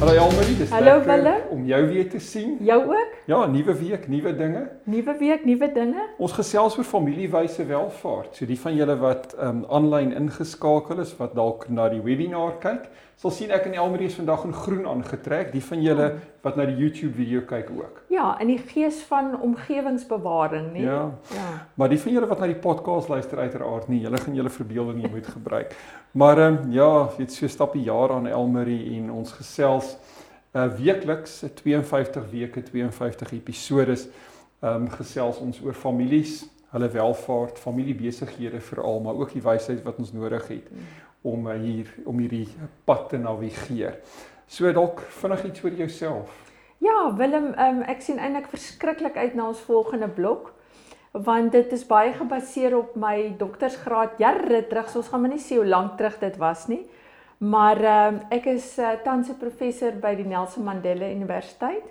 Hallo Elmarie, dis Hallo, lekker Willem. om jou weer te sien. Jou ook? Ja, nuwe week, nuwe dinge. Nuwe week, nuwe dinge. Ons gesels oor familiewyse welvaart. So die van julle wat um aanlyn ingeskakel is wat dalk na die webinar kyk, sal sien ek en Elmarie is vandag in groen aangetrek. Die van julle wat na die YouTube video kyk ook. Ja, in die gees van omgewingsbewaring, nee. Ja. Ja. Maar die van julle wat na die podcast luister uiteraard nie, julle gaan julle verbeelding nie moet gebruik. Maar ehm um, ja, dit so stap die jaar aan Elmarie en ons gesels uh weekliks 52 weke, 52 episodes ehm um, gesels ons oor families, hulle welvaart, familiebesighede veral, maar ook die wysheid wat ons nodig het om hier om hierdie pad te navigeer. So dalk vinnig iets oor jouself. Ja, Willem, um, ek sien eintlik verskriklik uit na ons volgende blok want dit is baie gebaseer op my doktorsgraad jare terug. So ons gaan maar nie sê hoe lank terug dit was nie. Maar um, ek is uh, tans 'n professor by die Nelson Mandela Universiteit.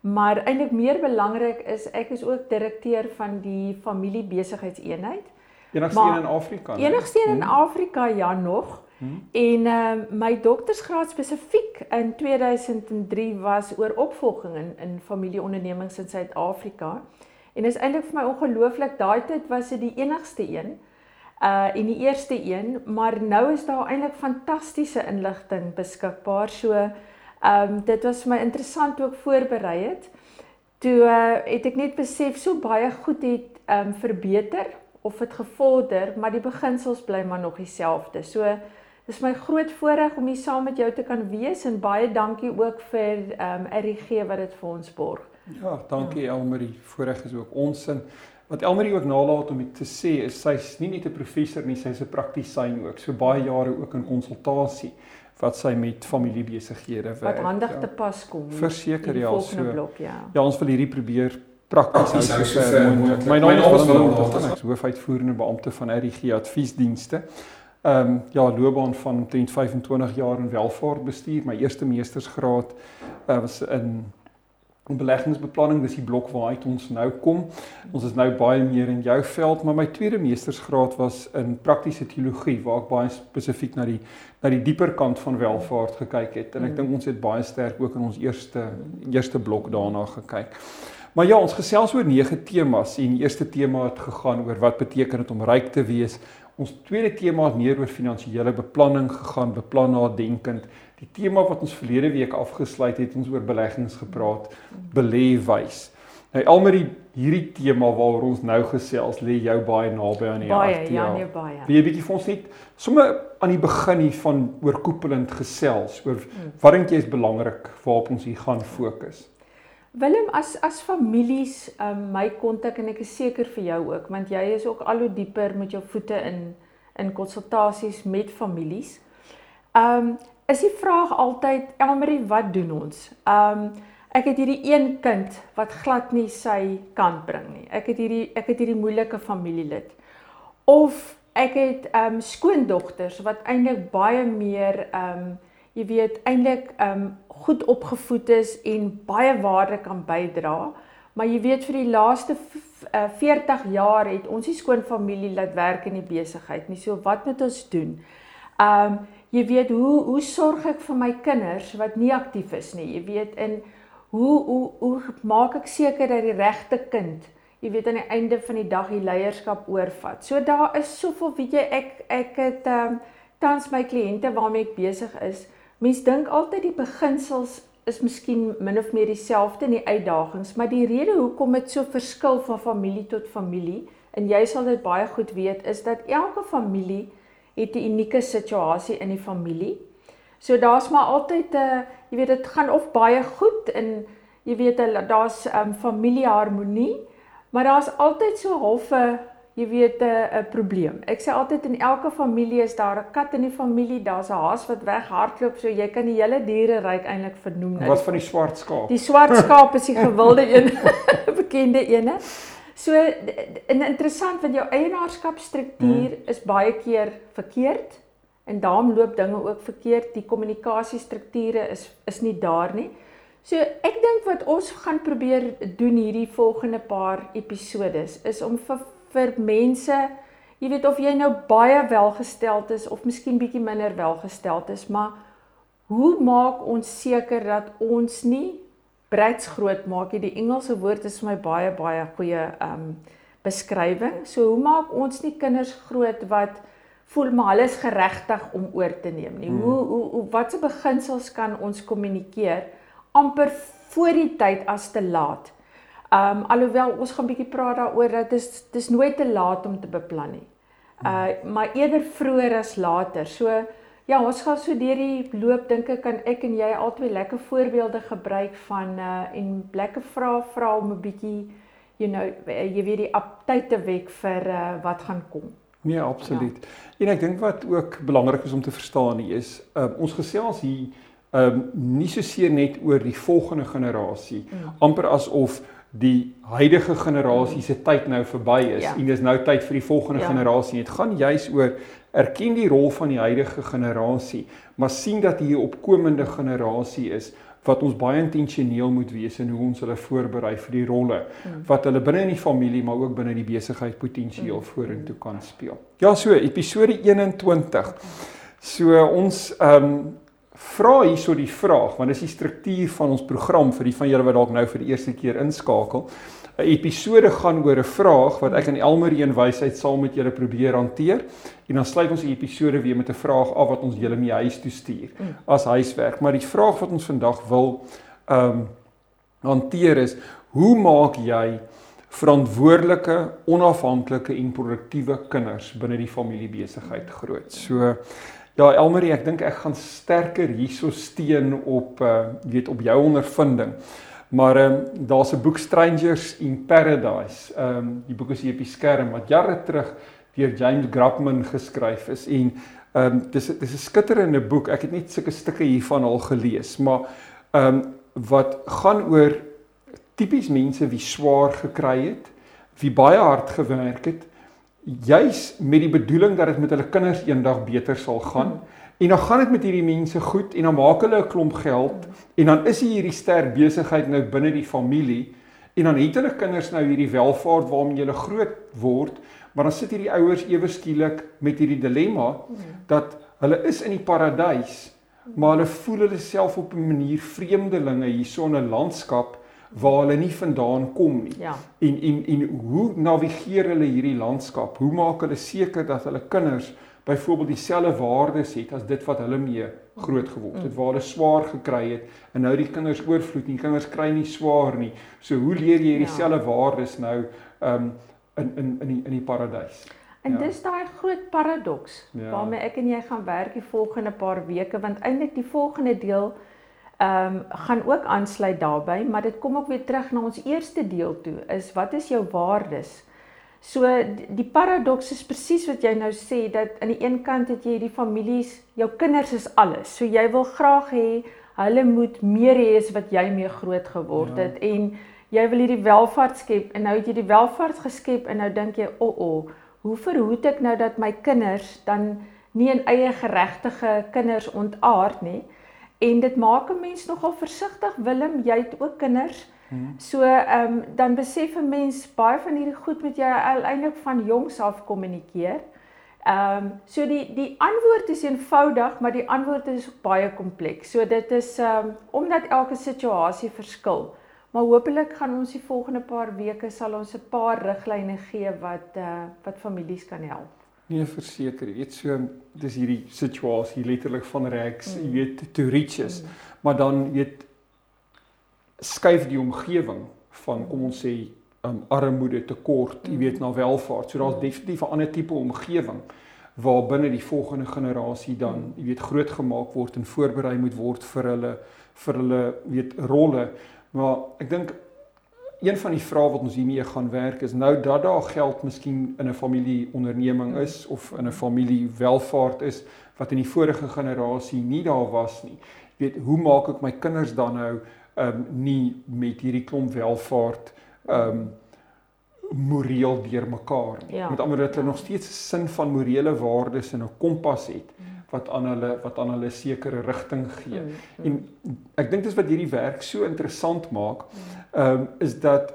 Maar eintlik meer belangrik is ek is ook direkteur van die familiebesigheidseenheid. Enigste Maar een in Afrika. né? Enigste een in Hmm. Afrika ja nog. Hmm. En ehm uh, my doktorsgraad spesifiek in 2003 was oor opvolging in in familieondernemings in Suid-Afrika. En is eintlik vir my ongelooflik, daai tyd was dit die enigste een. Uh en die eerste een, maar nou is daar eintlik fantastiese inligting beskikbaar. So ehm um, dit was vir my interessant ook voorberei het. Toe uh, het ek net besef so baie goed het ehm um, verbeter of dit gevorder, maar die beginsels bly maar nog dieselfde. So dis my groot voorreg om hier saam met jou te kan wees en baie dankie ook vir ehm um, RGG wat dit vir ons borg. Ja, dankie Elmarie. Voorreg is ook ons sin. Wat Elmarie ook nalat om te sê is sy's nie net 'n professor nie, sy's 'n praktisyn ook. So baie jare ook in konsultasie wat sy met familiebesighede werk. Wat handig ja. te pas kom. Verseker, ja, so. blok, ja. Ja, ons wil hierdie probeer prakties hou sover sover moontlik. My naam is Willem Botha. ek is hoofuitvoerende beampte van RGG Adviesdienste. Ehm um, ja, loopbaan van omtrent 25 jaar in welvaartbestuur. My eerste meestersgraad uh, was in in beleggingsbeplanning, dis die blok waaruit ons nou kom. Ons is nou baie meer in jou veld, maar my tweede meestersgraad was in praktiese teologie waar ek baie spesifiek na die na die dieper kant van welvaart gekyk het en ek Mm. dink ons het baie sterk ook in ons eerste eerste blok daarna gekyk. Maar ja, ons gesels oor nege temas en die eerste tema het gegaan oor wat beteken dit om ryk te wees. Ons tweede tema het meer oor finansiële beplanning gegaan, beplan nadenkend. Die tema wat ons verlede week afgesluit het, ons oor beleggings gepraat, belê wys. Nou Elmarie, hierdie tema waaroor ons nou gesels, lê jou baie naby aan die Baie, hart. ja, nee baie. Wil jy bietjie vir ons net sommer aan die begin hier van oorkoepelend gesels oor Hmm. wat dink jy is belangrik waarop ons hier gaan fokus? Willem as as families um, my kontak en ek is seker vir jou ook want jy is ook al hoe dieper met jou voete in in konsultasies met families. Um is die vraag altyd Elmarie wat doen ons? Um ek het hierdie een kind wat glad nie sy kant bring nie. Ek het hierdie ek het hierdie moeilike familielid. Of ek het um skoondogters wat eintlik baie meer um jy weet eintlik um goed opgevoed is en baie waarde kan bydra. Maar jy weet vir die laaste v- uh, 40 jaar het ons nie skoon familie laat werk in die besigheid nie. So wat moet ons doen? Um jy weet hoe hoe sorg ek vir my kinders wat nie aktief is nie. Jy weet in hoe hoe hoe maak ek seker dat die regte kind jy weet aan die einde van die dag die leierskap oorvat. So daar is soveel weet jy ek ek het um tans my kliënte waarmee ek besig is. Mense dink altyd die beginsels is miskien min of meer dieselfde in die uitdagings, maar die rede hoekom dit so verskil van familie tot familie en jy sal dit baie goed weet is dat elke familie het 'n unieke situasie in die familie. So daar's maar altyd 'n uh, jy weet dit gaan of baie goed en jy weet daar's um, familieharmonie, maar daar's altyd so half 'n jy weet 'n 'n probleem. Ek sê altyd in elke familie is daar 'n kat in die familie, daar's 'n haas wat weghardloop, so jy kan die hele diereryk eintlik vernoem. Nou, Wat van die swart skaap? Die swart skaap is die gewilde een, bekende ene. So en interessant want jou eienaarskapstruktuur mm. is baie keer verkeerd en daarom loop dinge ook verkeerd. Die kommunikasiestrukture is is nie daar nie. So ek dink wat ons gaan probeer doen hierdie volgende paar episodes is om vir vir mense, jy weet of jy nou baie welgesteld is of miskien bietjie minder welgesteld is, maar hoe maak ons seker dat ons nie brats groot maak nie. Die Engelse woord is vir my baie baie goeie um beskrywing. So hoe maak ons nie kinders groot wat voel maar hulle is geregtig om oor te neem nie. Hmm. Hoe hoe, hoe watse beginsels kan ons kommunikeer amper voor die tyd as te laat. Um alhoewel ons gaan bietjie praat daaroor dat dit is dis nooit te laat om te beplan nie. Uh maar eerder vroeër as later. So Ja, ons gaan so deur die loop dink ek kan ek en jy albei lekker voorbeelde gebruik van uh en lekker vra vra om 'n bietjie you know jy weet die aptyd te wek vir uh wat gaan kom. Nee, absoluut. Ja. En ek dink wat ook belangrik is om te verstaan hier is um ons gesels hier um nie so seer net oor die volgende generasie mm. amper asof die huidige generasie se tyd nou verby is ja. en dis nou tyd vir die volgende ja. generasie. Dit gaan juis oor erken die rol van die huidige generasie, maar sien dat hier 'n opkomende generasie is wat ons baie intentioneel moet wees in hoe ons hulle voorberei vir die rolle hmm. wat hulle binne in die familie maar ook binne die besigheid potensieel hmm. vorentoe kan speel. Ja, so episode 21. So ons ehm um, vra hierso die vraag want dis die struktuur van ons program vir die van julle wat dalk nou vir die eerste keer inskakel. 'n Episode gaan oor 'n vraag wat ek in Elmarie en wysheid saam met julle probeer hanteer en dan sluit ons die episode weer met 'n vraag af wat ons julle mee huis toe stuur mm. as huiswerk. Maar die vraag wat ons vandag wil ehm um, hanteer is: Hoe maak jy verantwoordelike, onafhanklike en produktiewe kinders binne die familiebesigheid groot? So Ja, Elmarie, ek dink ek gaan sterker hierso steen op uh weet op jou ondervinding. Maar ehm um, daar's 'n boek Strangers in Paradise. Ehm um, die boek is hier op die skerm wat jare terug deur James Grapman geskryf is en ehm um, dis dis 'n skitterende boek. Ek het net sulke stukke hiervan al gelees, maar ehm um, wat gaan oor tipies mense wie swaar gekry het, wie baie hard gewerk het juis met die bedoeling dat dit met hulle kinders eendag beter sal gaan. En dan gaan dit met hierdie mense goed en dan maak hulle 'n klomp geld en dan is hier hierdie sterk besigheid nou binne die familie en dan het hulle kinders nou hierdie welvaart waarmee hulle groot word, maar dan sit hierdie ouers ewe skielik met hierdie dilemma dat hulle is in die paradys, maar hulle voel hulle self op 'n manier vreemdelinge hierson 'n landskap waar hulle nie vandaan kom nie. Ja. En en en hoe navigeer hulle hierdie landskap? Hoe maak hulle seker dat hulle kinders byvoorbeeld dieselfde waardes het as dit wat hulle mee groot geword het, waar hulle swaar gekry het en nou die kinders oorvloed en die kinders kry nie swaar nie. So hoe leer jy hierdie selfde ja. waardes nou um in in in die in die paradys? En ja. dis daai groot paradoks ja. waarmee ek en jy gaan werk die volgende paar weke want eintlik die volgende deel ehm um, gaan ook aansluit daarbey, maar dit kom ook weer terug na ons eerste deel toe, is wat is jou waardes? So die paradoks is presies wat jy nou sê dat aan die een kant het jy hierdie families, jou kinders is alles. So jy wil graag hê hulle moet meer hê as wat jy mee groot geword ja. het en jy wil hierdie welvaart skep en nou het jy die welvaart geskep en nou dink jy, "O, oh, oh, hoe verhoed ek nou dat my kinders dan nie in eie geregtige kinders ontaard nie?" En dit maak 'n mens nogal versigtig. Willem, jy het ook kinders. Hmm. So, ehm um, dan besef 'n mens baie van hierdie goed moet jy eintlik van jongs af kommunikeer. Ehm um, so die die antwoord is eenvoudig, maar die antwoord is baie kompleks. So dit is ehm um, omdat elke situasie verskil. Maar hopelik gaan ons die volgende paar weke sal ons 'n paar riglyne gee wat eh uh, wat families kan help. Nee, verseker, jy weet so dis hierdie situasie letterlik van regs, mm. jy weet to riches. Mm. Maar dan weet skuif die omgewing van kom ons sê um, armoede tekort, mm. jy weet na welvaart. So daar's mm. definitief 'n ander tipe omgewing waar binne die volgende generasie dan mm. jy weet groot gemaak word en voorberei moet word vir hulle vir hulle weet rolle. Maar ek dink een van die vrae wat ons hiermee gaan werk is nou dat daar geld miskien in 'n familie onderneming is of in 'n familie welvaart is wat in die vorige generasie nie daar was nie. Jy weet, hoe maak ek my kinders dan nou ehm um, nie met hierdie klomp welvaart ehm um, moreel deurmekaar nie. Ja. Met ander woorde dat hulle nog steeds 'n sin van morele waardes en 'n kompas het wat aan hulle wat aan hulle sekere rigting gee. Mm, mm. En ek dink dis wat hierdie werk so interessant maak, ehm um, is dat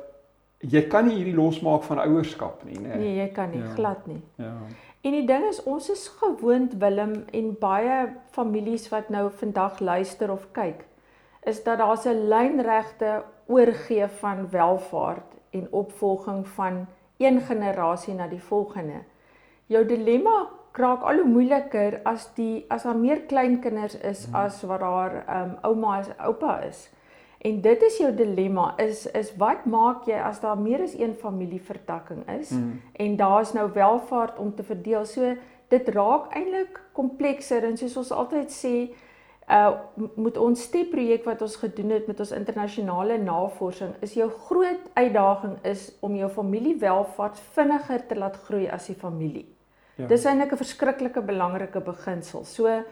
jy kan nie hierdie losmaak van ouerskap nie, né? Nee, jy kan nie Ja. glad nie. Ja. En die ding is ons is gewoond Willem en baie families wat nou vandag luister of kyk, is dat daar 'n lynregte oorgee van welvaart en opvolging van een generasie na die volgende. Jou dilemma raak al hoe moeiliker as die as daar meer kleinkinders is Mhm. as wat daar um, ouma en oupa is. En dit is jou dilemma is is wat maak jy as daar meer as een familievertakking is? Mm. en daar's nou welvaart om te verdeel. So dit raak eintlik komplekser en soos ons altyd sê, uh moet ons stepprojek wat ons gedoen het met ons internasionale navorsing is jou groot uitdaging is om jou familiewelvaart vinniger te laat groei as die familie. Ja. Dis eintlik 'n verskriklike belangrike beginsel. So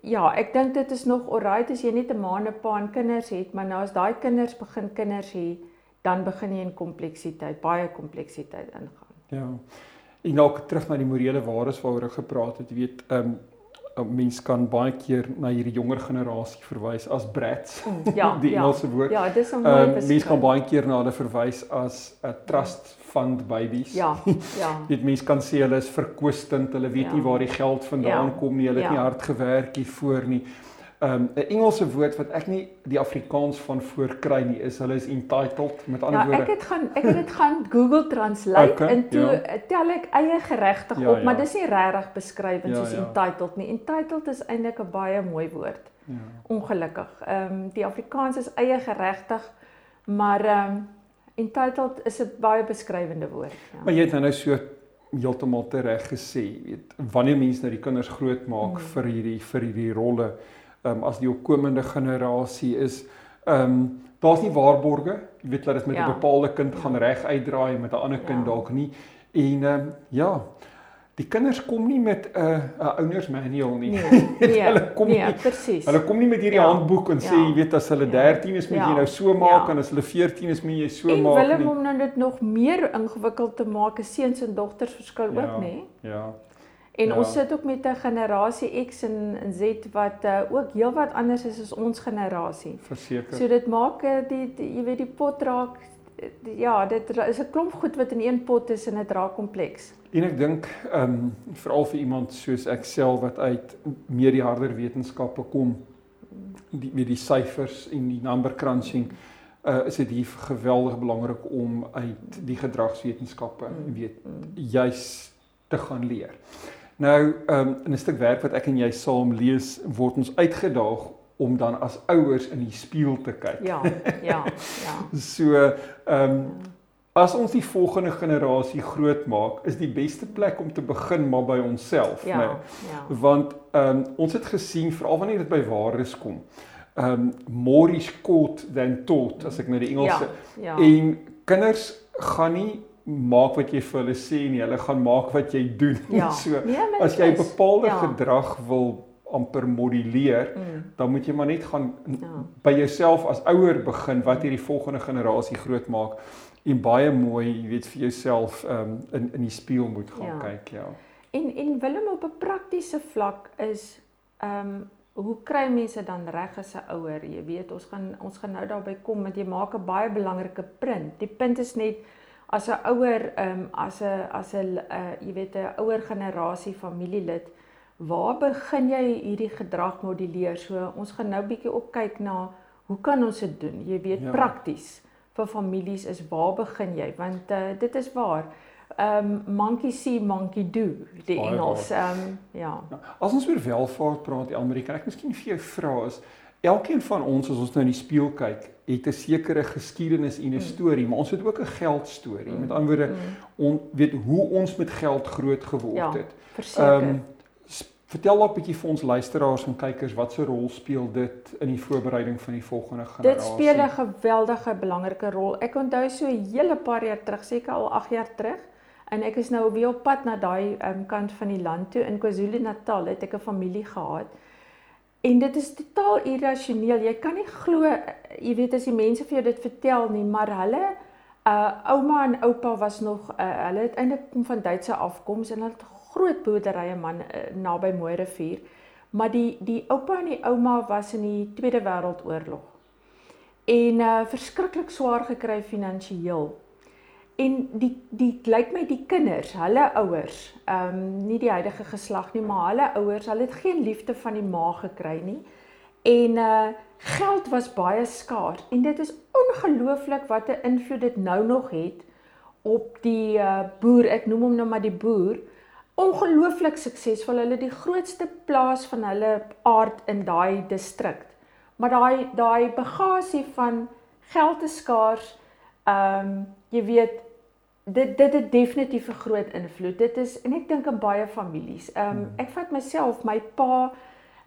ja, ek dink dit is nog alright as jy net 'n maande pa en kinders het, maar nou as daai kinders begin kinders hê, dan begin jy in kompleksiteit, baie kompleksiteit ingaan. Ja. En ook terug na die morele waardes waaroor ek gepraat het, weet, ehm um, mens kan baie keer na hierdie jonger generasie verwys as brats. Mm, Ja, die ja. Engelse woord. Ja, dis 'n mooi Ehm um, beskrywing. mense kan baie keer na hulle verwys as 'n trust fund babies. Ja, ja. Dit mense kan sê hulle is verkwistend, hulle weet Ja. nie waar die geld vandaan Ja. kom nie, hulle het Ja. nie hard gewerk hiervoor nie. Ehm um, 'n Engelse woord wat ek nie die Afrikaans van voorkry nie is hulle is entitled met ander Ja, woorde. ek het gaan ek het dit gaan Google Translate Okay, en toe ja. tel ek eie geregtig Ja, op, maar ja. dis nie regtig beskrywend Ja, soos ja. entitled nie. Entitled is eintlik 'n baie mooi woord. ja. Ongelukkig. Ehm um, die Afrikaans is eie geregtig, maar ehm um, entitled is 'n baie beskrywende woord. Ja. Maar jy het nou nou so heeltemal reg gesê, weet, wanneer mense nou die kinders grootmaak Mm. vir hierdie vir hierdie rolle, um, as die opkomende generasie is, ehm um, daar's nie waarborge, jy weet dat dit met 'n Ja. bepaalde kind gaan reg uitdraai en met 'n ander kind Ja. dalk nie. En ehm um, ja, die kinders kom nie met 'n uh, 'n ouers manual nie. Nee, nee, Hulle kom nee, nie- presies. Hulle kom nie met hierdie Ja, handboek en sê ja, jy weet as hulle ja, 13 is moet ja, jy nou so maak ja. en as hulle 14 is moet jy so en maak nie. om nou dit nog meer ingewikkeld te maak, is seuns en dogters verskil Ja. ook, nê? Ja. En Ja. ons sit ook met 'n generasie X en, en Z wat uh, ook heelwat anders is as ons generasie. Verseker. So dit maak uh, die, die jy weet die pot raak eh, die, ja, dit is 'n klomp goed wat in een pot is en dit raak kompleks. En ek dink ehm um, veral vir iemand soos ek self wat uit meer die harder wetenskappe kom, die met die syfers en die number crunching, uh is dit hier geweldig belangrik om uit die gedragswetenskappe Mm, weet mm. juis te gaan leer. Nou ehm um, in 'n stuk werk wat ek en jy saam lees, word ons uitgedaag om dan as ouers in die spieël te kyk. Ja, ja, ja. So ehm um, as ons die volgende generasie grootmaak, is die beste plek om te begin maar by onsself, Ja, né? ja. Want ehm um, ons het gesien veral wanneer dit by waardes kom. Ehm um, more is caught than taught as ek nou die Engelse Ja. en kinders gaan nie maak wat jy vir hulle sê nie, hulle gaan maak wat jy doen. Ja. so Nee, as jy bepaalde ja. gedrag wil amper moduleer, Mm, dan moet jy maar net gaan ja. by jouself as ouer begin wat hierdie volgende generasie grootmaak en baie mooi, jy weet vir jouself um, in in die spieël moet gaan Ja. kyk, ja. En en Willem op 'n praktiese vlak is ehm um, hoe kry mense dan reg as 'n ouer? Jy weet, ons gaan ons gaan nou daarby kom want jy maak 'n baie belangrike punt. Die punt is net as 'n ouer ehm um, as 'n as 'n uh, jy weet 'n ouer generasie familielid, waar begin jy hierdie gedrag moduleer? So ons gaan nou bietjie opkyk na hoe kan ons dit doen? Jy weet Ja. prakties vir families is waar begin jy? Want uh, dit is waar um, monkey see monkey do die Baie Engels ehm um, ja Nou, As ons oor welvaart praat, die Amerika, ek miskien vir jou vra is elkeen van ons as ons nou in die spieël kyk, het 'n sekere geskiedenis en 'n Mm. storie, maar ons het ook 'n geldstorie. Mm. Met ander woorde, mm, on weet hoe ons met geld groot geword Ja, het. verseker Ehm, s- vertel dalk 'n bietjie vir ons luisteraars en kykers wat se rol speel dit in die voorbereiding van die volgende dit generasie? speel 'n geweldige belangrike rol ek onthou so 'n hele paar jaar terug seker al 8 jaar terug en ek is nou weer op pad na daai um, kant van die land toe in KwaZulu-Natal het ek 'n familie gehad En dit is totaal irrasioneel. Jy kan nie glo, jy weet as die mense vir jou dit vertel nie, maar hulle Uh ouma en oupa was nog uh, hulle het eintlik kom van Duitse afkoms en hulle het groot boerderye man uh, naby Mooirivier. Maar die die oupa en die ouma was in die Tweede Wêreldoorlog. En uh verskriklik swaar gekry finansiëel. En die die lyk my die kinders, hulle ouers, ehm um, nie die huidige geslag nie, maar hulle ouers, hulle het geen liefde van die ma gekry nie. En uh geld was baie skaars en dit is ongelooflik wat 'n invloed dit nou nog het op die uh boer, ek noem hom nou maar die boer. Ongelooflik suksesvol. Hulle die grootste plaas van hulle aard in daai distrik. Maar daai daai bagasie van geld is skaars. Ehm um, jy weet dit dit het definitief 'n groot invloed. Dit is en ek dink in baie families. Ehm um, ek vat myself, my pa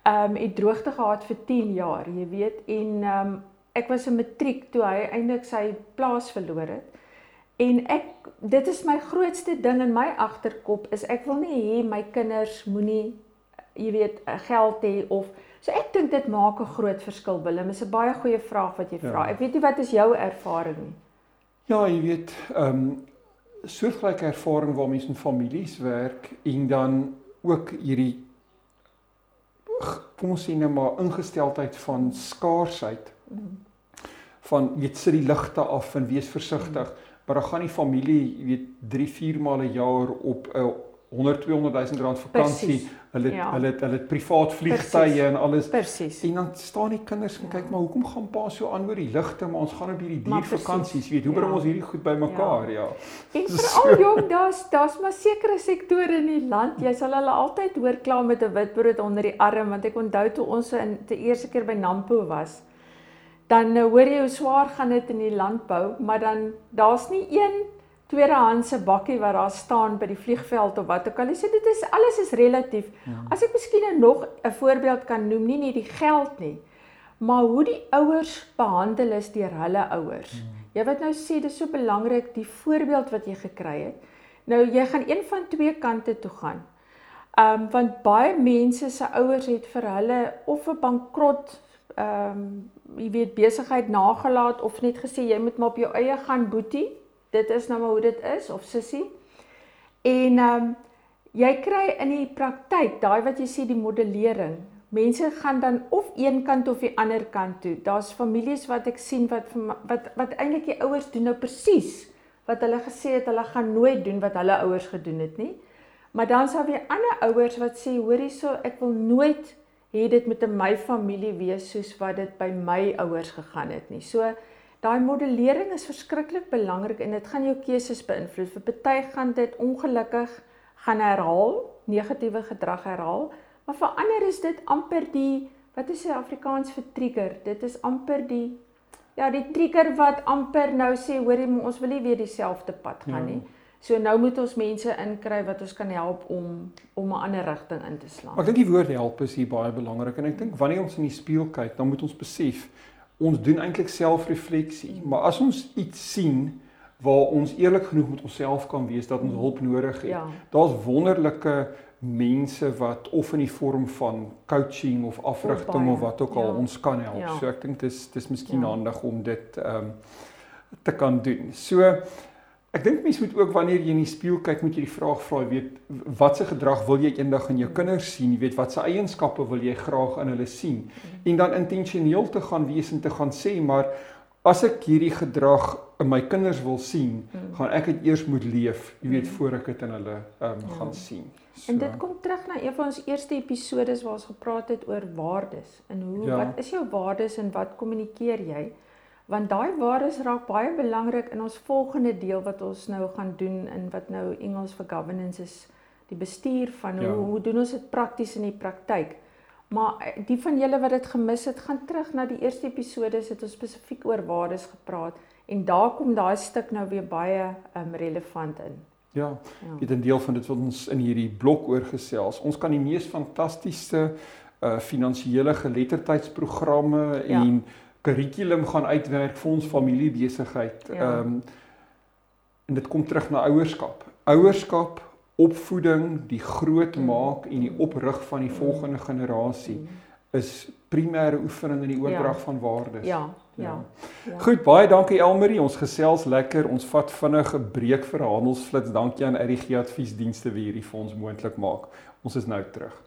ehm um, het droogte gehad vir 10 jaar, jy weet, en ehm um, ek was in matriek toe hy eintlik sy plaas verloor het. En ek dit is my grootste ding in my agterkop is ek wil nie hê my kinders moenie jy weet geld hê of so ek dink dit maak 'n groot verskil Willem. Dis 'n baie goeie vraag wat jy vra. Ja. Ek weet nie wat is jou ervaring nie. Ja, jy weet, ehm um, soortgelyke ervaring waar mense in families werk en dan ook hierdie kom ons sê net maar ingesteldheid van skaarsheid. Van weet sit die ligte af en wees versigtig, maar dan gaan die familie weet 3, 4 maal 'n jaar op 'n 100 200 000 rand vakansie. Hulle ja. hulle het, hulle privaat vliegtye en alles. Precies. En dan staan die kinders en kyk maar hoekom gaan pa so aan oor die ligte maar ons gaan op hierdie duur vakansies, weet, hoe bring ja. ons hierdie goed bymekaar, ja. ja. En veral jong, daar's daar's maar sekere sektore in die land, jy sal hulle altyd hoor kla met 'n witbrood onder die arm want ek onthou toe ons in die eerste keer by Nampo was. Dan nou hoor jy hoe swaar gaan dit in die landbou, maar dan daar's nie een tweedehandse bakkie wat daar staan by die vliegveld of wat ook al. So dit is alles is relatief. Ja. As ek miskien nog 'n voorbeeld kan noem, nie net die geld nie, maar hoe die ouers behandel is deur hulle ouers. Ja. Jy wat nou sê dis so belangrik die voorbeeld wat jy gekry het. Nou jy gaan een van twee kante toe gaan. Ehm um, want baie mense se ouers het vir hulle of 'n bankrot ehm um, jy weet besigheid nagelaat of net gesê jy moet maar op jou eie gaan boetie dit is nou maar hoe dit is of sussie. En ehm um, jy kry in die praktyk daai wat jy sê die modellering. Mense gaan dan of een kant of die ander kant toe. Daar's families wat ek sien wat wat wat eintlik die ouers doen nou presies wat hulle gesê het hulle gaan nooit doen wat hulle ouers gedoen het nie. Maar dan sal weer ander ouers wat sê hoor hierso ek wil nooit hê dit moet in my familie wees soos wat dit by my ouers gegaan het nie. So Daai modellering is verskriklik belangrik en dit gaan jou keuses beïnvloed. Vir party gaan dit ongelukkig gaan herhaal, negatiewe gedrag herhaal, maar vir ander is dit amper die wat is 'n Afrikaans vir trigger? Dit is amper die ja, die trigger wat amper nou sê, hoorie, ons wil nie weer dieselfde pad gaan ja. nie. So nou moet ons mense inkry wat ons kan help om om 'n ander rigting in te slaan. Ek dink die woord help is hier baie belangrik en ek dink wanneer ons in die spieël kyk, dan moet ons besef ons doen eintlik selfrefleksie, maar as ons iets sien waar ons eerlik genoeg met onsself kan wees dat ons hulp nodig het. Ja. Daar's wonderlike mense wat of in die vorm van coaching of afrigting of wat ook al ja. ons kan help. Ja. So ek dink dis dis miskien ja. handig om dit ehm um, te kan doen. So Ek dink mense moet ook wanneer jy in die spieël kyk, moet jy die vraag vra, weet watse gedrag wil jy eendag in jou kinders sien? Jy weet watse eienskappe wil jy graag in hulle sien? En dan intentioneel te gaan wees en te gaan sê, maar as ek hierdie gedrag in my kinders wil sien, gaan ek dit eers moet leef, jy weet voor ek dit in hulle um, gaan sien. So. En dit kom terug na een van ons eerste episodes waar ons gepraat het oor waardes en hoe ja. wat is jou waardes en wat kommunikeer jy? Want daai waardes raak baie belangrik in ons volgende deel wat ons nou gaan doen in wat nou Engels vir governance is die bestuur van ja. hoe hoe doen ons dit prakties in die praktyk maar eh, die van julle wat dit gemis het gaan terug na die eerste episode het ons spesifiek oor waardes gepraat en daar kom daai stuk nou weer baie um, relevant in ja, ja. dit 'n deel van dit wat ons in hierdie blok oorgesels ons kan die mees fantastiese uh, finansiële geletterdheidsprogramme ja. Kurrikulum gaan uitwerk vir ons familiebesigheid. Ja. Ehm ja. um, en dit kom terug na ouerskap. Ouerskap, opvoeding, die groot mm. en die oprig van die volgende generasie mm. is primêre oefening in die oordrag Ja. van waardes. Ja, ja. ja. Goed, baie dankie Elmarie. Ons gesels lekker. Ons vat vinnig 'n breek vir handelsflits. Dankie aan RGG Adviesdienste wie hierdie vir ons moontlik maak. Ons is nou terug.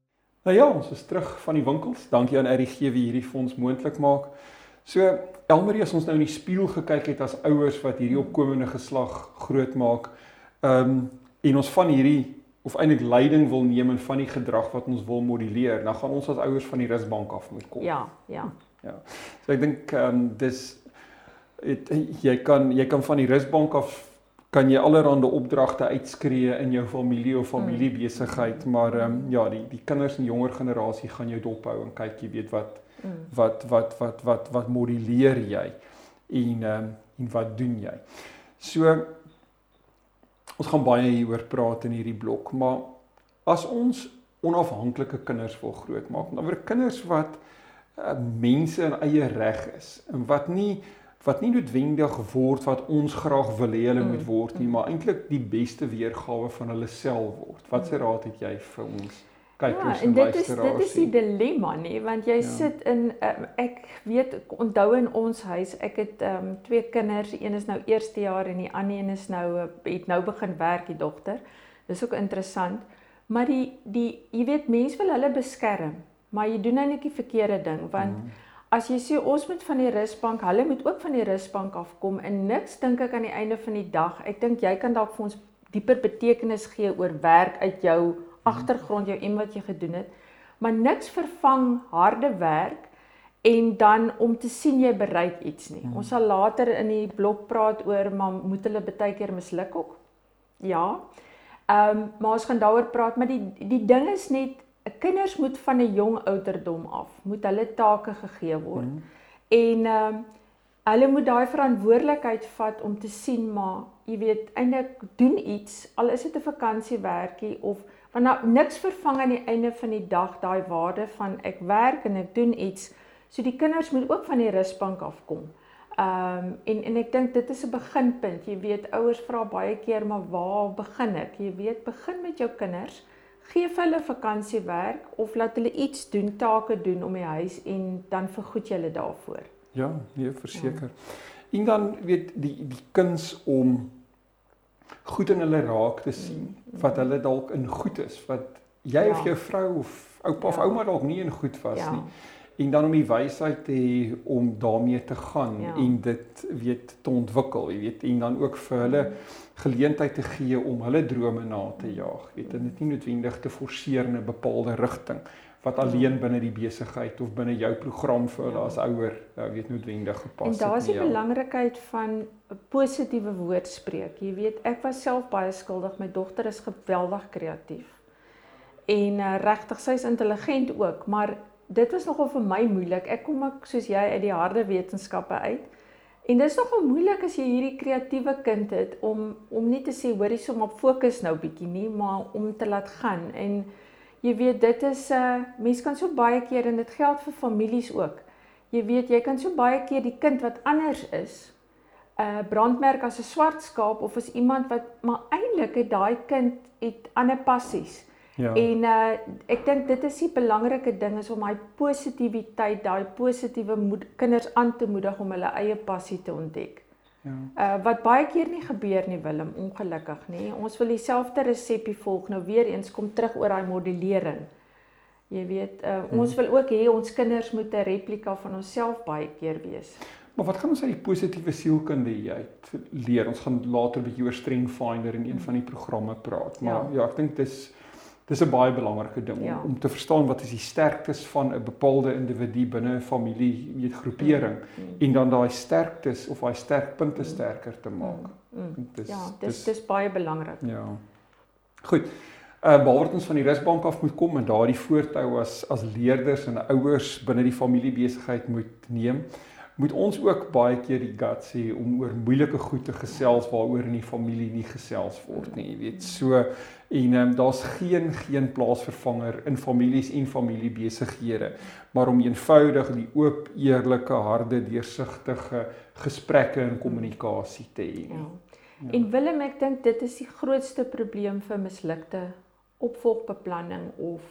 Nou ja, ons is terug van die winkels. Dankie aan RGG wie hierdie ons moontlik maak. So Elmarie as ons nou in die spieël gekyk het as ouers wat hierdie opkomende geslag grootmaak, ehm um, en ons van hierdie of eintlik leiding wil neem in van die gedrag wat ons wil moduleer, dan gaan ons as ouers van die rusbank af moet kom. Ja, ja. Ja. So ek dink ehm um, dis het, jy kan jy kan van die rusbank af kan jy allerlei opdragte uitskree in jou familie of familiebesigheid, maar ehm um, ja, die die kinders en jonger generasie gaan jou dophou en kyk jy weet wat Mm. wat wat wat wat wat moduleer jy en ehm um, en wat doen jy. So ons gaan baie hieroor praat in hierdie blok, maar as ons onafhanklike kinders wil grootmaak, dan word kinders wat uh, mense in eie reg is en wat nie wat nie noodwendig word wat ons graag wil hê hulle Mm, moet word nie, mm. maar eintlik die beste weergawe van hulle self word. Wat se raad het jy vir ons Ja, kykers en en dit is dit luisteraars? is die dilemma nê, want jy Ja. ja. sit in uh, ek weet onthou in ons huis, ek het ehm um, twee kinders, een is nou eerste jaar en die ander een is nou uh, het nou begin werk die dogter. Dis ook interessant. Maar die die jy weet mense wil hulle beskerm, maar jy doen eintlik die verkeerde ding want Mhm. As jy sê ons moet van die rusbank, hulle moet ook van die rusbank afkom en niks dink ek aan die einde van die dag. Ek dink jy kan dalk vir ons dieper betekenis gee oor werk uit jou agtergrond, jou en wat jy gedoen het. Maar niks vervang harde werk en dan om te sien jy bereik iets nie. Ons sal later in die blok praat oor maar moet hulle baie keer misluk ook. Ja. Ehm um, maar ons gaan daaroor praat, maar die die ding is net kinders moet van 'n jong ouderdom af moet hulle take gegee word. Mhm. En ehm um, hulle moet daai verantwoordelikheid vat om te sien maar jy weet eintlik doen iets al is dit 'n vakansiewerkie of want nou niks vervang aan die einde van die dag daai waarde van ek werk en ek doen iets. So die kinders moet ook van die rusbank afkom. Ehm um, en en ek dink dit is 'n beginpunt. Jy weet ouers vra baie keer maar waar begin ek? Jy weet begin met jou kinders. Geef hulle vakansiewerk of laat hulle iets doen, take doen om die huis en dan vergoed jy hulle daarvoor. Ja, nee, verseker. Ja. En dan weet die die kuns om goed in hulle raak te sien wat hulle dalk in goed is wat jy ja. of jou vrou of oupa of Ja. ouma dalk nie in goed was Ja. nie. En dan om die wysheid te hê om daarmee te gaan Ja. en dit weet te ontwikkel, jy weet, en dan ook vir hulle geleentheid te gee om hulle drome na te jaag. Weet, en dit nie noodwendig te forceer in 'n bepaalde rigting wat Ja. alleen binne die besigheid of binne jou program vir hulle Ja. as ouer uh, weet noodwendig gepas En daar is die het ja. belangrikheid van 'n positiewe woordspreek. Jy weet, ek was self baie skuldig. My dogter is geweldig kreatief. En uh, regtig, sy's intelligent ook, maar dit was nogal vir my moeilik. Ek kom ook soos jy uit die harde wetenskappe uit. En dis nogal moeilik as jy hierdie kreatiewe kind het om om nie te sê hoorie som op fokus nou bietjie nie, maar om te laat gaan. En jy weet dit is 'n uh, mens kan so baie keer en dit geld vir families ook. Jy weet jy kan so baie keer die kind wat anders is, 'n uh, brandmerk as 'n swart skaap of as iemand wat maar eintlik het daai kind het ander passies. Ja. En uh ek dink dit is die belangrike ding is om daai positiwiteit, daai positiewe moed, kinders aan te moedig om hulle eie passie te ontdek. ja. Uh wat baie keer nie gebeur nie Willem, ongelukkig nie. Ons wil dieselfde resepie volg. Nou weer eens kom terug oor daai modulering. Jy weet, uh, Hmm. ons wil ook hê ons kinders moet 'n replika van onsself baie keer wees. Maar wat gaan ons uit die positiewe sielkunde uit leer? Ons gaan later 'n bietjie oor Strength Finder in een van die programme praat. Maar ja, Ja. ja ek dink dis dis 'n baie belangrike ding Ja. om, om te verstaan wat is die sterktes van 'n bepaalde individu binne 'n familie, weet groepering Mm. en dan daai sterktes of daai sterkpunte sterker te maak. Mm. Dis Ja, dis dis baie belangrik. ja. Goed. Uh behalwe dat ons van die rusbank af moet kom en daardie voortou as as leerders en ouers binne die familiebesigheid moet neem, moet ons ook baie keer die guts hê om oor moeilike goed te gesels waaroor in die familie nie gesels word nie, jy weet. So en um, daar's geen geen plaasvervanger in families en familiebesighede, maar om eenvoudig die oop, eerlike, harde, deursigtige gesprekke en kommunikasie te hê. Ja. Ja. En Willem, ek dink dit is die grootste probleem vir mislukte opvolgbeplanning of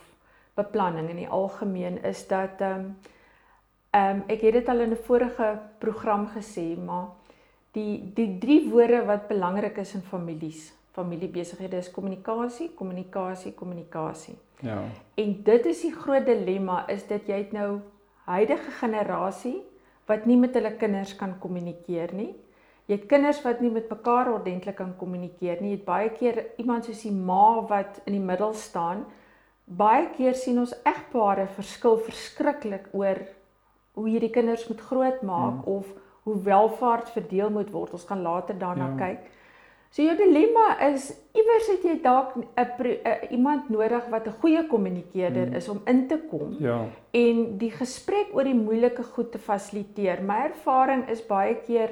beplanning in die algemeen is dat ehm um, ehm um, ek het dit al in 'n vorige program gesê, maar die die drie woorde wat belangrik is in families, familiebesighede is kommunikasie, kommunikasie, kommunikasie. Ja. En dit is die groot dilemma is dit jy het nou huidige generasie wat nie met hulle kinders kan kommunikeer nie. Jy het kinders wat nie met mekaar ordentlik kan kommunikeer nie. Jy het baie keer iemand soos die ma wat in die middel staan. Baie keer sien ons egpare verskil verskriklik oor hoe hierdie kinders moet grootmaak hmm. of hoe welvaart verdeel moet word. Ons gaan later daarna ja. kyk. So jou dilemma is iewers het jy dalk 'n iemand nodig wat 'n goeie kommunikeerder hmm. is om in te kom ja. en die gesprek oor die moeilike goed te fasiliteer. My ervaring is baie keer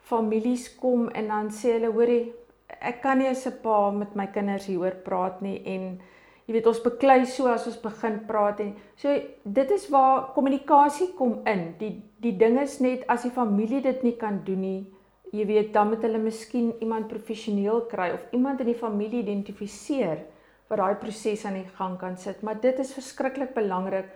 families kom en dan sê hulle hoorie ek kan nie as 'n pa met my kinders hieroor praat nie en jy weet ons beklei so as ons begin praat en so dit is waar kommunikasie kom in. Die die ding is net as die familie dit nie kan doen nie jy weet dan moet hulle miskien iemand professioneel kry of iemand in die familie identifiseer wat daai proses aan die gang kan sit. Maar dit is verskriklik belangrik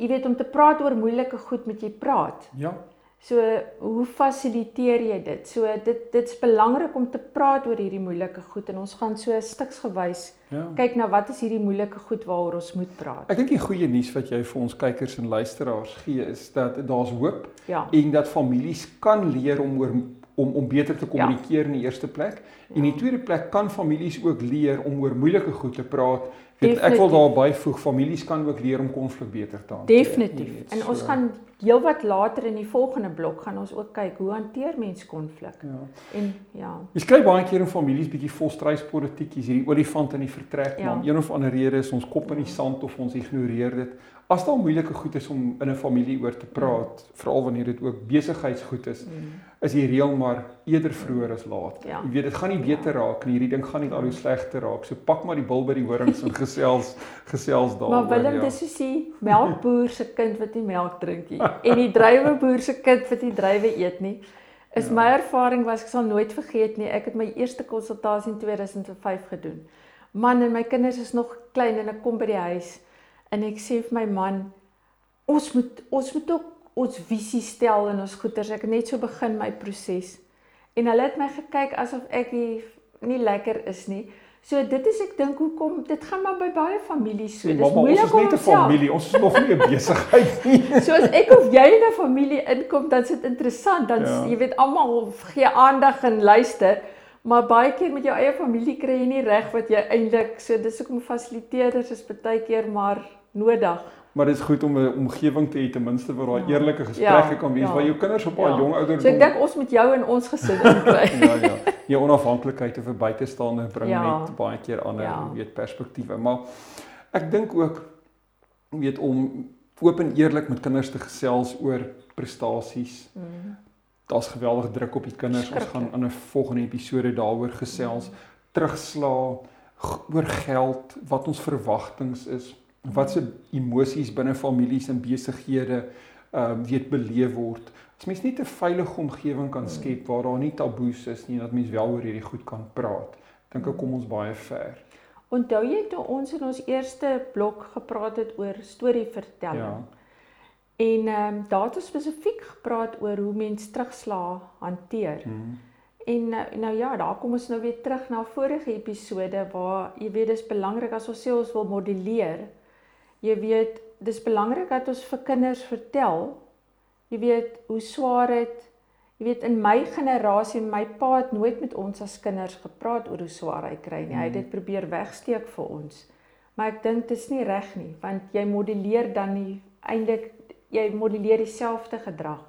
jy weet om te praat oor moeilike goed met jy praat. Ja So hoe fasiliteer jy dit? So dit dit's belangrik om te praat oor hierdie moeilike goed en ons gaan so stiksgewys ja. kyk na wat is hierdie moeilike goed waaroor ons moet praat. Ek dink die goeie nuus wat jy vir ons kykers en luisteraars gee is dat daar's hoop ja. en dat families kan leer om oor om om beter te kommunikeer ja. in die eerste plek. En in die tweede plek kan families ook leer om oor moeilike goed te praat Weet, ek wil daar byvoeg families kan ook leer om konflik beter te hanteer. Definitief. Weet, en ons so. gaan heelwat later in die volgende blok gaan ons ook kyk hoe hanteer mens konflik. Ja. En ja. Jy skryf baie keer in families bietjie volstryspolitiek, hier's hierdie olifant in die vertrek, ja. maar een of ander rede is ons kop in die sand of ons ignoreer dit. As daar moeilike goed is om in 'n familie oor te praat, mm. veral wanneer dit ook besigheidsgoed is, mm. is die reël maar eerder vroeër as laat. Ja. Jy weet dit gaan nie beter raak nie, hierdie ding gaan nie al hoe slegter raak. So pak maar die bil by die horings en gesels gesels daaroor. Maar Willem, ja. dis is die melkboer se kind wat nie melk drink nie en die druiweboer se kind wat nie druiwe eet nie. Is ja. my ervaring was ek sal nooit vergeet nie. Ek het my eerste konsultasie in 2005 gedoen. Man en my kinders is nog klein en ek kom by die huis en ek sê vir my man ons moet ons moet ook ons visie stel in ons goeders. Ek het net so begin my proses. En hulle het my gekyk asof ek nie, nie lekker is nie. So dit is ek dink hoekom dit gaan maar by baie families so. Nee, dis moeilik om net 'n familie. Ons is nog nie 'n besigheid nie. so as ek of jy in 'n familie inkom, dan is dit interessant. Dan ja. jy weet almal gee aandag en luister. Maar baie keer met jou eie familie kry jy nie reg wat jy eintlik so dis hoekom fasiliteerders is baie keer maar nodig. Maar dit is goed om 'n omgewing te hê ten minste waar daai ja. eerlike gesprekke ja, kan wees ja, waar jou kinders op 'n ja. jong ouderdom. So ek dink ons moet jou in ons gesin inkry. ja ja. Jou onafhanklikheid te verby te staan en bring ja. net baie keer ander ja. weet perspektiewe. Maar ek dink ook weet om oop en eerlik met kinders te gesels oor prestasies. Mm. Daar's geweldige druk op die kinders. Ons gaan in 'n volgende episode daaroor gesels. Mm. Terugslaa oor geld, wat ons verwagtinge is wat se emosies binne families en besighede ehm um, weet beleef word. As mens nie 'n veilige omgewing kan skep waar daar nie taboes is nie, dat mens wel oor hierdie goed kan praat, dink ek kom ons baie ver. Onthou jy toe ons in ons eerste blok gepraat het oor storievertelling? Ja. En ehm um, daar het ons spesifiek gepraat oor hoe mens terugslaa hanteer. Hmm. En nou, nou ja, daar kom ons nou weer terug na vorige episode waar jy weet dis belangrik as ons sê ons wil modelleer Jy weet, dis belangrik dat ons vir kinders vertel. Jy weet hoe swaar dit Jy weet in my generasie, my pa het nooit met ons as kinders gepraat oor hoe swaar hy kry nie. Hy het dit hmm. probeer wegsteek vir ons. Maar ek dink dit is nie reg nie, want jy modelleer dan nie eintlik jy modelleer dieselfde gedrag.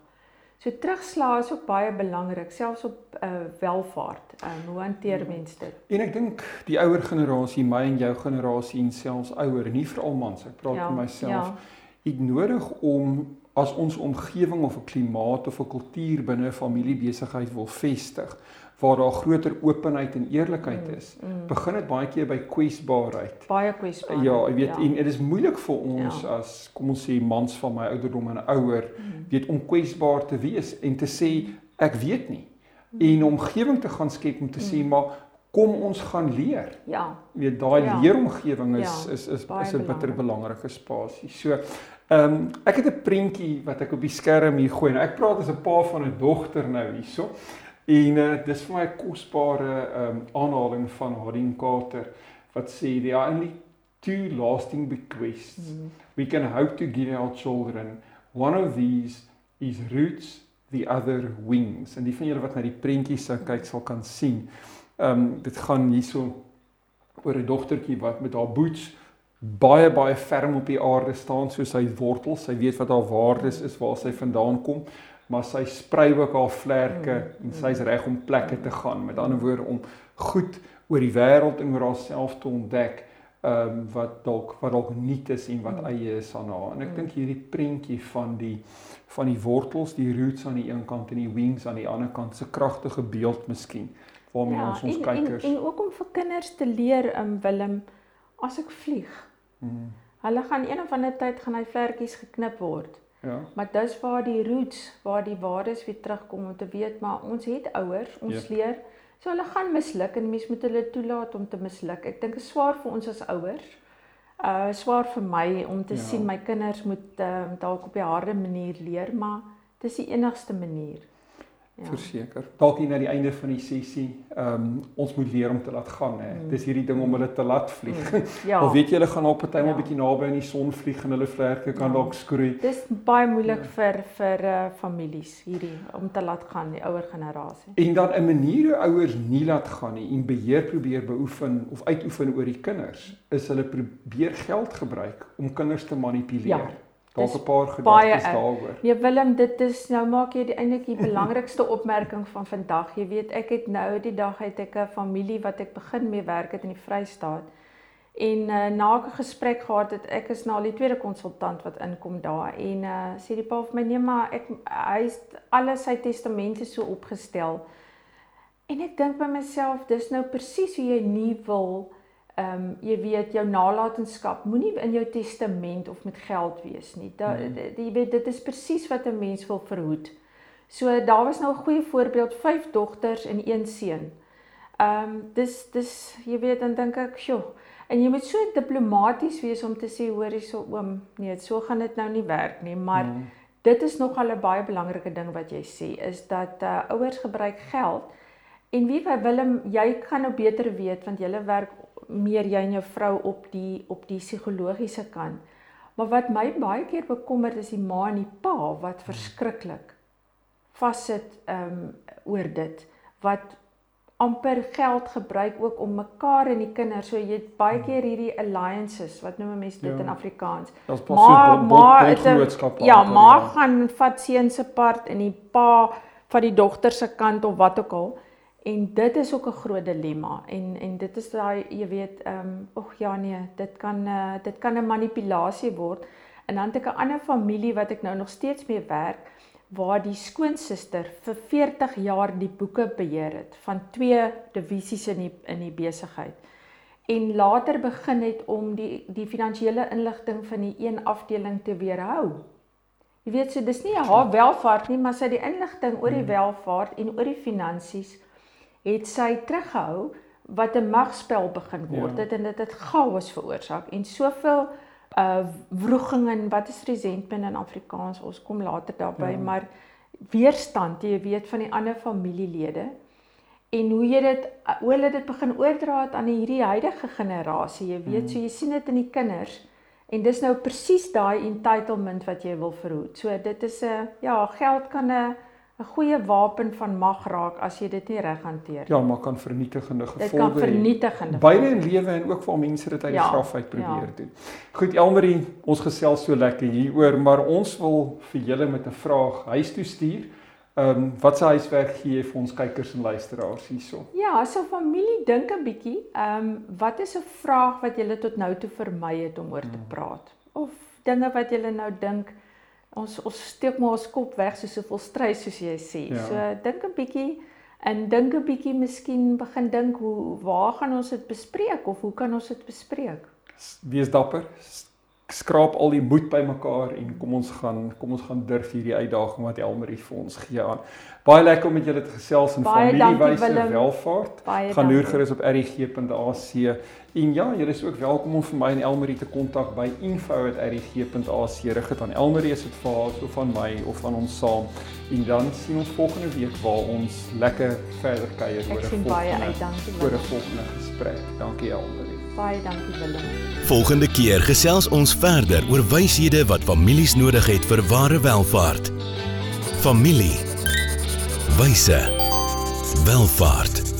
So terugslag is ook baie belangrik, selfs op uh welvaart. Ehm um, hoe hanteer Ja. mense dit? En ek dink die ouer generasie, my en jou generasie en selfs ouer, nie veral mans, ek praat vir myself. Ja. Ek nodig om as ons omgewing of 'n klimaat of 'n kultuur binne 'n familiebesigheid wil vestig waar daar groter openheid en eerlikheid Mm, is, mm. begin dit baie keer by kwesbaarheid. Baie kwesbaar. Ja, jy weet en dit is moeilik vir ons Ja. as kom ons sê mans van my ouderdom en ouer Mm. weet om kwesbaar te wees en te sê ek weet nie Mm. en omgewing te gaan skep om te sê maar kom ons gaan leer. Ja. Jy weet daai Ja. leeromgewing is Ja, is is baie is 'n bitter belangrik. belangrike spasie. So ehm um, ek het 'n prentjie wat ek op die skerm hier gooi. Nou ek praat as 'n pa van 'n dogter nou hierso. En uh, dis vir my 'n kosbare ehm um, aanhaling van Hadin Carter wat sê there are only two lasting bequests Mm. we can hope to give our children. One of these is roots, the other wings. En die van julle wat na die prentjies sou kyk sal kan sien. Ehm um, dit gaan hierso oor 'n dogtertjie wat met haar boots baie baie ferm op die aarde staan soos sy wortels. Sy weet wat haar waardes is, waar sy vandaan kom, maar sy sprei ook haar vlerke Mm, en sy's reg om plekke te gaan. Met ander woorde om goed oor die wêreld en oor haarself te ontdek ehm um, wat dalk wat dalk nuut is en wat Mm. eie is aan haar. En ek Mm. dink hierdie prentjie van die van die wortels, die roots aan die een kant en die wings aan die ander kant, se kragtige beeld miskien waarmee ja, ons ons en, kykers. en en ook om vir kinders te leer um Willem as ek vlieg. Mm, Hulle gaan een of ander tyd gaan hy vlekkies geknip word. Ja. Maar dis waar die roots, waar die waardes weer terugkom om te weet maar ons het ouers, ons Ja. leer. So hulle gaan misluk en mens moet hulle toelaat om te misluk. Ek dink dit is swaar vir ons as ouers. Uh swaar vir my om te Ja. ja. sien my kinders moet uh, dalk op die harde manier leer, maar dis die enigste manier. Ja. Verseker. Dalk hier na die einde van die sessie, ehm um, ons moet leer om te laat gaan hè. Mm. Dis hierdie ding om hulle te laat vlieg. Mm, Ja. Of weet jy hulle gaan op 'n partymal Ja. bietjie naby aan die son vlieg en hulle vlerke kan Ja. dalk skroei. Dis baie moeilik Ja. vir vir uh, families hierdie om te laat gaan die ouer generasie. En dan 'n manier hoe ouers nie laat gaan nie en beheer probeer beoefen of uitoefen oor die kinders, is hulle probeer geld gebruik om kinders te manipuleer. Ja, Dalk 'n paar gedagtes daaroor. Nee Willem, dit is nou maak jy die eintlik die belangrikste opmerking van vandag. Jy weet, ek het nou die dag het ek 'n familie wat ek begin mee werk het in die Vrystaat. En uh, na 'n gesprek gehad het ek is nou die tweede konsultant wat inkom daar en uh, sê die pa vir my nee maar ek hy is alles sy testamente so opgestel. En ek dink by myself dis nou presies hoe jy nie wil ehm um, jy weet jou nalatenskap moenie in jou testament of met geld wees nie. Da, mm. jy weet dit is presies wat 'n mens wil verhoed. So daar was nou 'n goeie voorbeeld, vyf dogters en een seun. Ehm um, dis dis jy weet dan dink ek, "Sjoe, en jy moet so diplomaties wees om te sê hoor hierso oom, nee, so gaan dit nou nie werk nie, maar Mm. dit is nogal 'n baie belangrike ding wat jy sê is dat uh, ouers gebruik geld en wie by Willem jy gaan nou beter weet want jy werk meer jy en jou vrou op die op die psigologiese kant. Maar wat my baie keer bekommer is die ma en die pa wat verskriklik vassit um oor dit wat amper geld gebruik ook om mekaar en die kinders so jy het baie keer hierdie alliances wat noem mense dit Ja. in Afrikaans Maar maar ja, maar gaan vat seun se part en die pa van die dogter se kant of wat ook al. En dit is ook 'n groot dilemma en en dit is daai jy weet ehm um, ag ja nee, dit kan uh, dit kan 'n manipulasie word. En dan het ek 'n ander familie wat ek nou nog steeds mee werk waar die skoonsister vir 40 jaar die boeke beheer het van twee divisies in die in die besigheid en later begin het om die die finansiële inligting van die een afdeling te weerhou. Jy weet so dis nie haar welvaart nie, maar sy die inligting oor die welvaart en oor die finansies het sy teruggehou wat 'n magspel begin word Ja. het en dit het chaos veroorsaak en soveel uh wroging en wat is resentment in Afrikaans ons kom later daarby Ja. maar weerstand jy weet van die ander familielede en hoe jy dit hoe hulle dit begin oordra het aan hierdie huidige generasie jy weet Mm. so jy sien dit in die kinders en dis nou presies daai entitlement wat jy wil verhoed so dit is 'n ja geld kan 'n 'n goeie wapen van mag raak as jy dit nie reg hanteer nie Ja, maar kan vernietigende dit gevolge kan hê. vernietigende Beide in lewe en ook vir mense dit uit die Ja, graf uit probeer ja. doen. Goed Elmarie, ons gesels so lekker hieroor, maar ons wil vir julle met 'n vraag huis toe stuur. Ehm um, wat se huiswerk gee jy vir ons kykers en luisteraars hierso? Ja, so familie dink 'n bietjie. Ehm um, wat is 'n vraag wat julle tot nou toe vermy het om oor te hmm. praat? Of dinge wat julle nou dink ons ons steek maar ons kop weg so soveel strys soos jy sê. Ja. So dink 'n bietjie en dink 'n bietjie miskien begin dink hoe waar gaan ons dit bespreek of hoe kan ons dit bespreek? Wees dapper, skraap al die moed bymekaar en kom ons gaan kom ons gaan durf hierdie uitdaging wat Elmarie vir ons gee aan. Baie lekker om met julle te gesels in familiewyse welvaart. Gaan loer gerus op rig.ac en ja, julle is ook welkom om vir my en Elmarie te kontak by info@rig.ac. Rig dit aan Elmarie vir haar of van my of van ons saam. En dan sien ons volgende week waar ons lekker verder kuier oor 'n volgende oor 'n volgende gesprek. Dankie Elmarie. Baie dankie Willem. Volgende keer gesels ons verder oor wyshede wat families nodig het vir ware welvaart. Familie. Wyse. Welvaart.